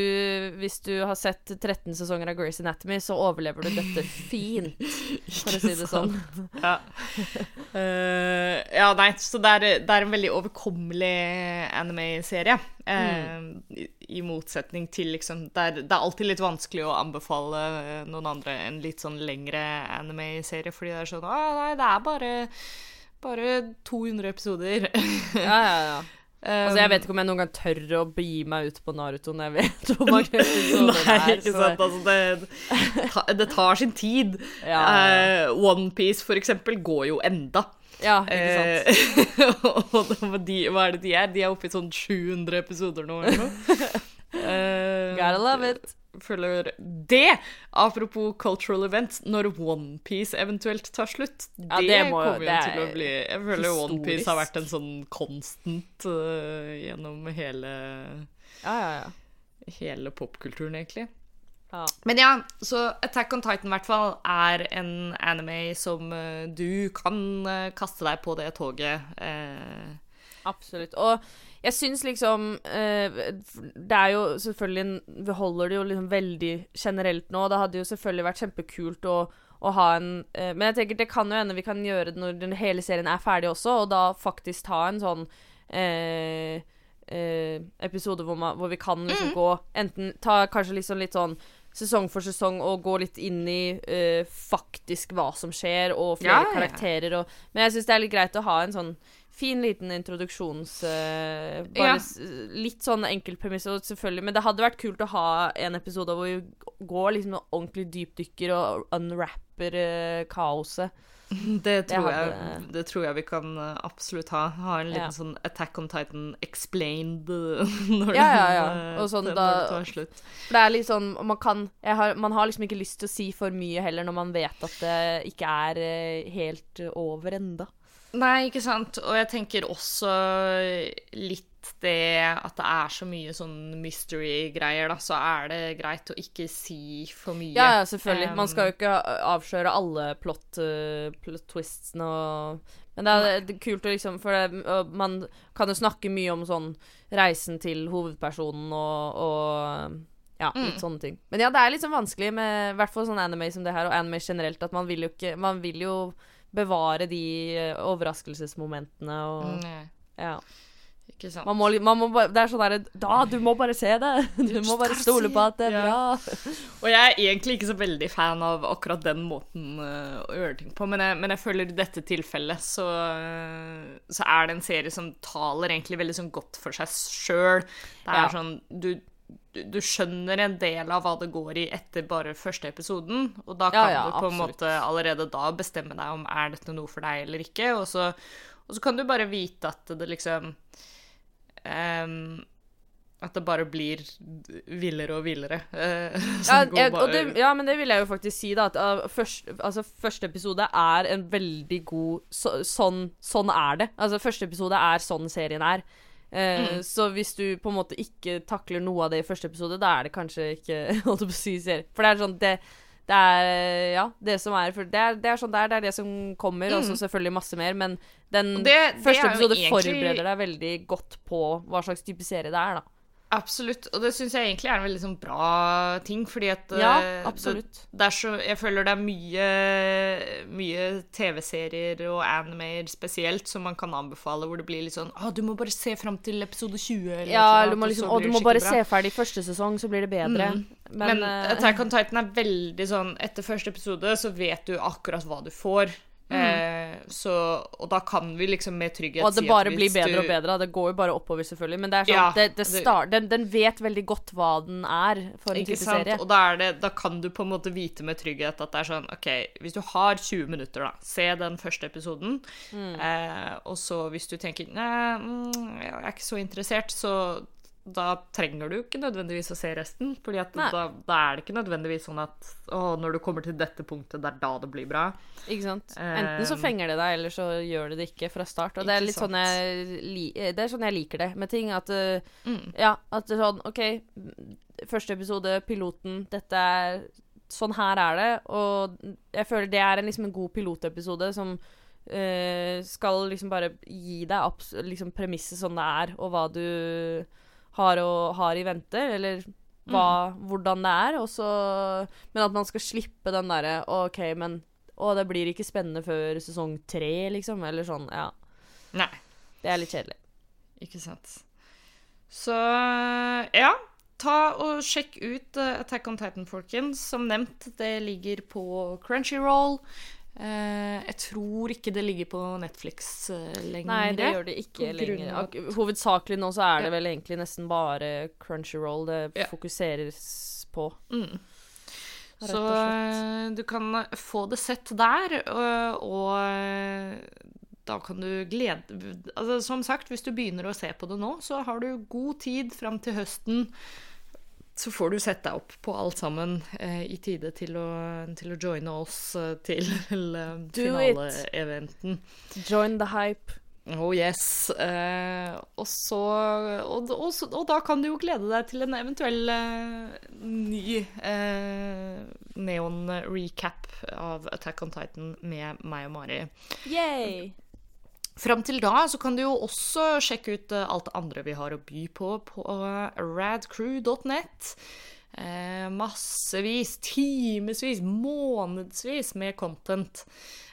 hvis du har sett 13 sesonger av Grace Anatomy, så overlever du dette fint, for å si det sånn. ja. Uh, ja, nei, så det er, det er en veldig overkommelig anime-serie. Eh, i, I motsetning til liksom det er, det er alltid litt vanskelig å anbefale eh, noen andre en litt sånn lengre anime-serie, fordi det er sånn Å, nei, det er bare bare 200 episoder. Ja, ja, ja. Altså, jeg vet ikke om jeg noen gang tør å begi meg ut på Naruto når jeg vet hvor mange episoder det er. ikke sant. Altså, det, det tar sin tid. Ja, ja, Eh, Onepiece, for eksempel, går jo enda. ja, ikke sant. Eh, og de, hva er det de er? De er oppe i sånn 700 episoder nå, eller noe. Eh, Gotta love it. Føler det! Apropos cultural events, når Onepiece eventuelt tar slutt, Ja, det, det må kommer jo til å bli Jeg føler Onepiece har vært en sånn constant uh, gjennom hele, Ja, ja, ja. hele popkulturen, egentlig. ja. Men ja, så Attack on Titan i hvert fall er en anime som uh, du kan uh, kaste deg på det toget. eh, Absolutt. Og jeg syns liksom eh, Det er jo selvfølgelig Vi holder det jo liksom veldig generelt nå. Det hadde jo selvfølgelig vært kjempekult å, å ha en eh, Men jeg tenker det kan jo hende vi kan gjøre det når den hele serien er ferdig også, og da faktisk ta en sånn eh, eh, episode hvor, man, hvor vi kan liksom gå Enten ta kanskje liksom litt sånn sesong for sesong og gå litt inn i eh, faktisk hva som skjer, og flere ja, ja. karakterer og Men jeg syns det er litt greit å ha en sånn fin liten introduksjons... Uh, bare Ja. litt sånn enkelt premiss, selvfølgelig Men det hadde vært kult å ha en episode hvor vi går liksom ordentlig dypdykker og unwrapper uh, kaoset. det, tror jeg, hadde- det tror jeg vi kan eh, absolutt ha. Ha en liten Ja. sånn Attack on Titan explained når, Ja, ja, ja. Og sånn den- da- det tar slutt. For det er litt sånn Man kan jeg har, Man har liksom ikke lyst til å si for mye heller når man vet at det ikke er helt over enda. Nei, ikke sant. Og jeg tenker også litt det at det er så mye sånn mystery-greier, da, så er det greit å ikke si for mye. Ja, ja, selvfølgelig. Um, Man skal jo ikke avsløre alle plot, uh, plot twistsene og Men det er, er kult å liksom For det, man kan jo snakke mye om sånn reisen til hovedpersonen og, og ja, Mm. litt sånne ting. Men ja, det er litt sånn vanskelig med i hvert fall sånn anime som det her, og anime generelt, at man vil jo ikke Man vil jo bevare de eh, overraskelsesmomentene og Nei, Ja. ikke sant. Man må, man må Det er sånn derre Da, du må bare se det! Du må bare stole på at det er Ja. bra. Og jeg er egentlig ikke så veldig fan av akkurat den måten uh, å gjøre ting på, men jeg, men jeg føler i dette tilfellet så, eh, så er det en serie som taler egentlig veldig sånn godt for seg sjøl. Det er Ja. sånn du, du, du skjønner en del av hva det går i etter bare første episoden, og da kan ja, du på en måte allerede da bestemme deg om er dette noe for deg eller ikke, og så, og så kan du bare vite at det liksom um, At det bare blir villere og villere. eh, Ja, jeg, og det, ja, men det vil jeg jo faktisk si, da. At uh, først, altså, første episode er en veldig god så, sånn, sånn er det. Altså, første episode er sånn serien er. Eh, Så hvis du på en måte ikke takler noe av det i første episode, da er det kanskje ikke holdt på å si serie. For det er sånn det, det er Ja, det som er for det er, det er sånn det er, det er det som kommer, og så selvfølgelig masse mer, men den det- første episode egentlig- forbereder deg veldig godt på hva slags type serie det er, da. Absolutt, og det syns jeg egentlig er en veldig sånn bra ting, fordi at Ja, eh. Det, det så, jeg føler det er mye, mye TV-serier og animer spesielt som man kan anbefale, hvor det blir litt sånn ah, 'Du må bare se fram til episode 20', eller Ja, noe sånt. eller liksom, og og du må bare bra. se ferdig første sesong, så blir det bedre. Mm. Men, Men, uh, Attack on Titan er veldig sånn Etter første episode så vet du akkurat hva du får. Eh, så, og da kan vi liksom med trygghet Mm. og det bare blir bedre og bedre. Det går jo bare oppover, selvfølgelig. Men det er sånn, Ja, det, det start, den, den vet veldig godt hva den er for en type sant? serie. Og da, det, da kan du på en måte vite med trygghet at det er sånn OK, hvis du har 20 minutter, da, se den første episoden. Mm. Eh, og så hvis du tenker Nei, mm, jeg er ikke så interessert, så da trenger du ikke nødvendigvis å se resten. At da, da er det ikke nødvendigvis sånn at å, når du kommer til dette punktet, det er da det blir bra. Ikke sant? Enten så fenger det deg, eller så gjør det det ikke fra start. Og det er litt sånn jeg, det er sånn jeg liker det med ting. At uh, Mm. Ja, at det er sånn OK, første episode, piloten, dette er Sånn her er det. Og jeg føler det er en, liksom en god pilotepisode som eh, skal liksom bare gi deg liksom premisset sånn det er, og hva du har, og, har i vente, eller hva, hvordan det er. Og så Men at man skal slippe den derre OK, men Å, det blir ikke spennende før sesong tre, liksom. Eller sånn. Ja. Nei, Det er litt kjedelig. ikke sant. Så ja. Ta og Sjekk ut eh, Attack on Titan, folkens. Som nevnt, det ligger på Crunchyroll. Eh, jeg tror ikke det ligger på Netflix eh, lenger. Nei, det gjør det ikke lenger. At... Hovedsakelig nå så er det Ja. vel egentlig nesten bare Crunchyroll det Ja. fokuseres på. Mm. Så eh, du kan få det sett der, og, og da kan du glede altså, Som sagt, hvis du begynner å se på det nå, så har du god tid fram til høsten. Så får du sett deg opp på alt sammen eh, i tide til å, til å joine oss eh, til eh, Do finaleeventen. Join the hype. Oh yes. Eh, og så og, og, og da kan du jo glede deg til en eventuell eh, ny eh, neon-recap av Attack on Titan med meg og Mari. Yay! Fram til da så kan du jo også sjekke ut eh, alt det andre vi har å by på på radcrew.net. Eh, massevis, timevis, månedsvis med content.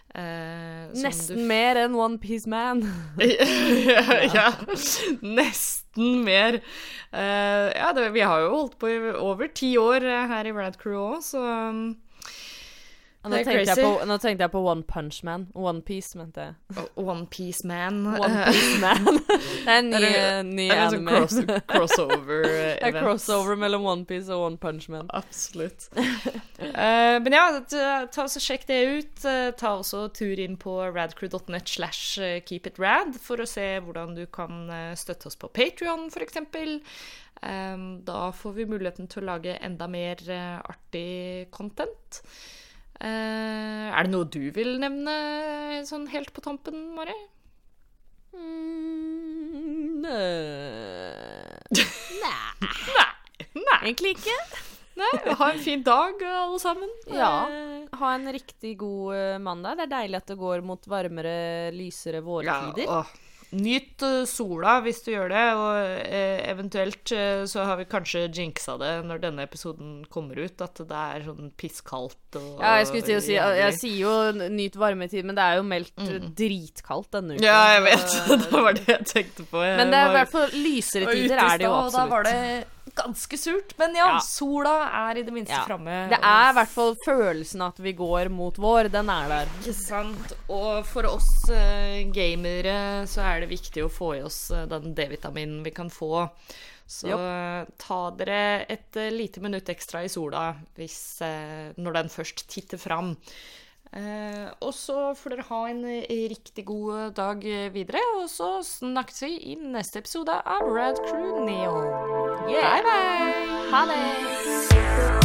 Eh, Nesten mer enn One Piece Man. ja, nesten mer. Eh, ja, det, vi har jo holdt på i over ti år eh, her i Radcrew òg, så um, Nå tenkte, på, nå tenkte jeg på One Punch Man. One Piece, mente jeg. One Piece Man. One Piece Man. det er en ny, Det er- det er en sånn anime. cross, crossover Det er crossover mellom One Piece og One Punch Man. Absolutt. uh, men ja, ta, og også sjekk det ut. Eh, ta også tur inn på radcrew.net slash eh, keepitrad for å se hvordan du kan støtte oss på Patrion, f.eks. Um, da får vi muligheten til å lage enda mer uh, artig content. Eh, er det noe du vil nevne sånn helt på tampen, Mari? Mm, øh. Nei. Nei. Egentlig ikke. Nei, ha en fin dag, alle sammen. Ja. Eh, Ha en riktig god øh, mandag. Det er deilig at det går mot varmere, lysere vårtider. Ja, åh. Nyt eh, sola hvis du gjør det, og eh, eventuelt eh, så har vi kanskje jinxa det når denne episoden kommer ut, at det er sånn pisskaldt og Ja, jeg skulle til å si Jeg sier jo nyt varmetid, men det er jo meldt mm. dritkaldt denne uka. Ja, jeg vet. det var det jeg tenkte på. Jeg Men det er i hvert fall lysere tider er det jo absolutt. og Da var det ganske surt, men ja, Ja. sola er i det minste Ja. framme. Det er i hvert fall følelsen at vi går mot vår. Den er der. Ikke sant. Og for oss uh, gamere så er det viktig å få i oss uh, den D-vitaminen vi kan få. Så eh, ta dere et lite minutt ekstra i sola hvis, når den først titter fram. Eh, og så får dere ha en eh, riktig god dag eh, videre, og så snakkes vi i neste episode av Rad Crew Neon. Bye, bye! Ha det!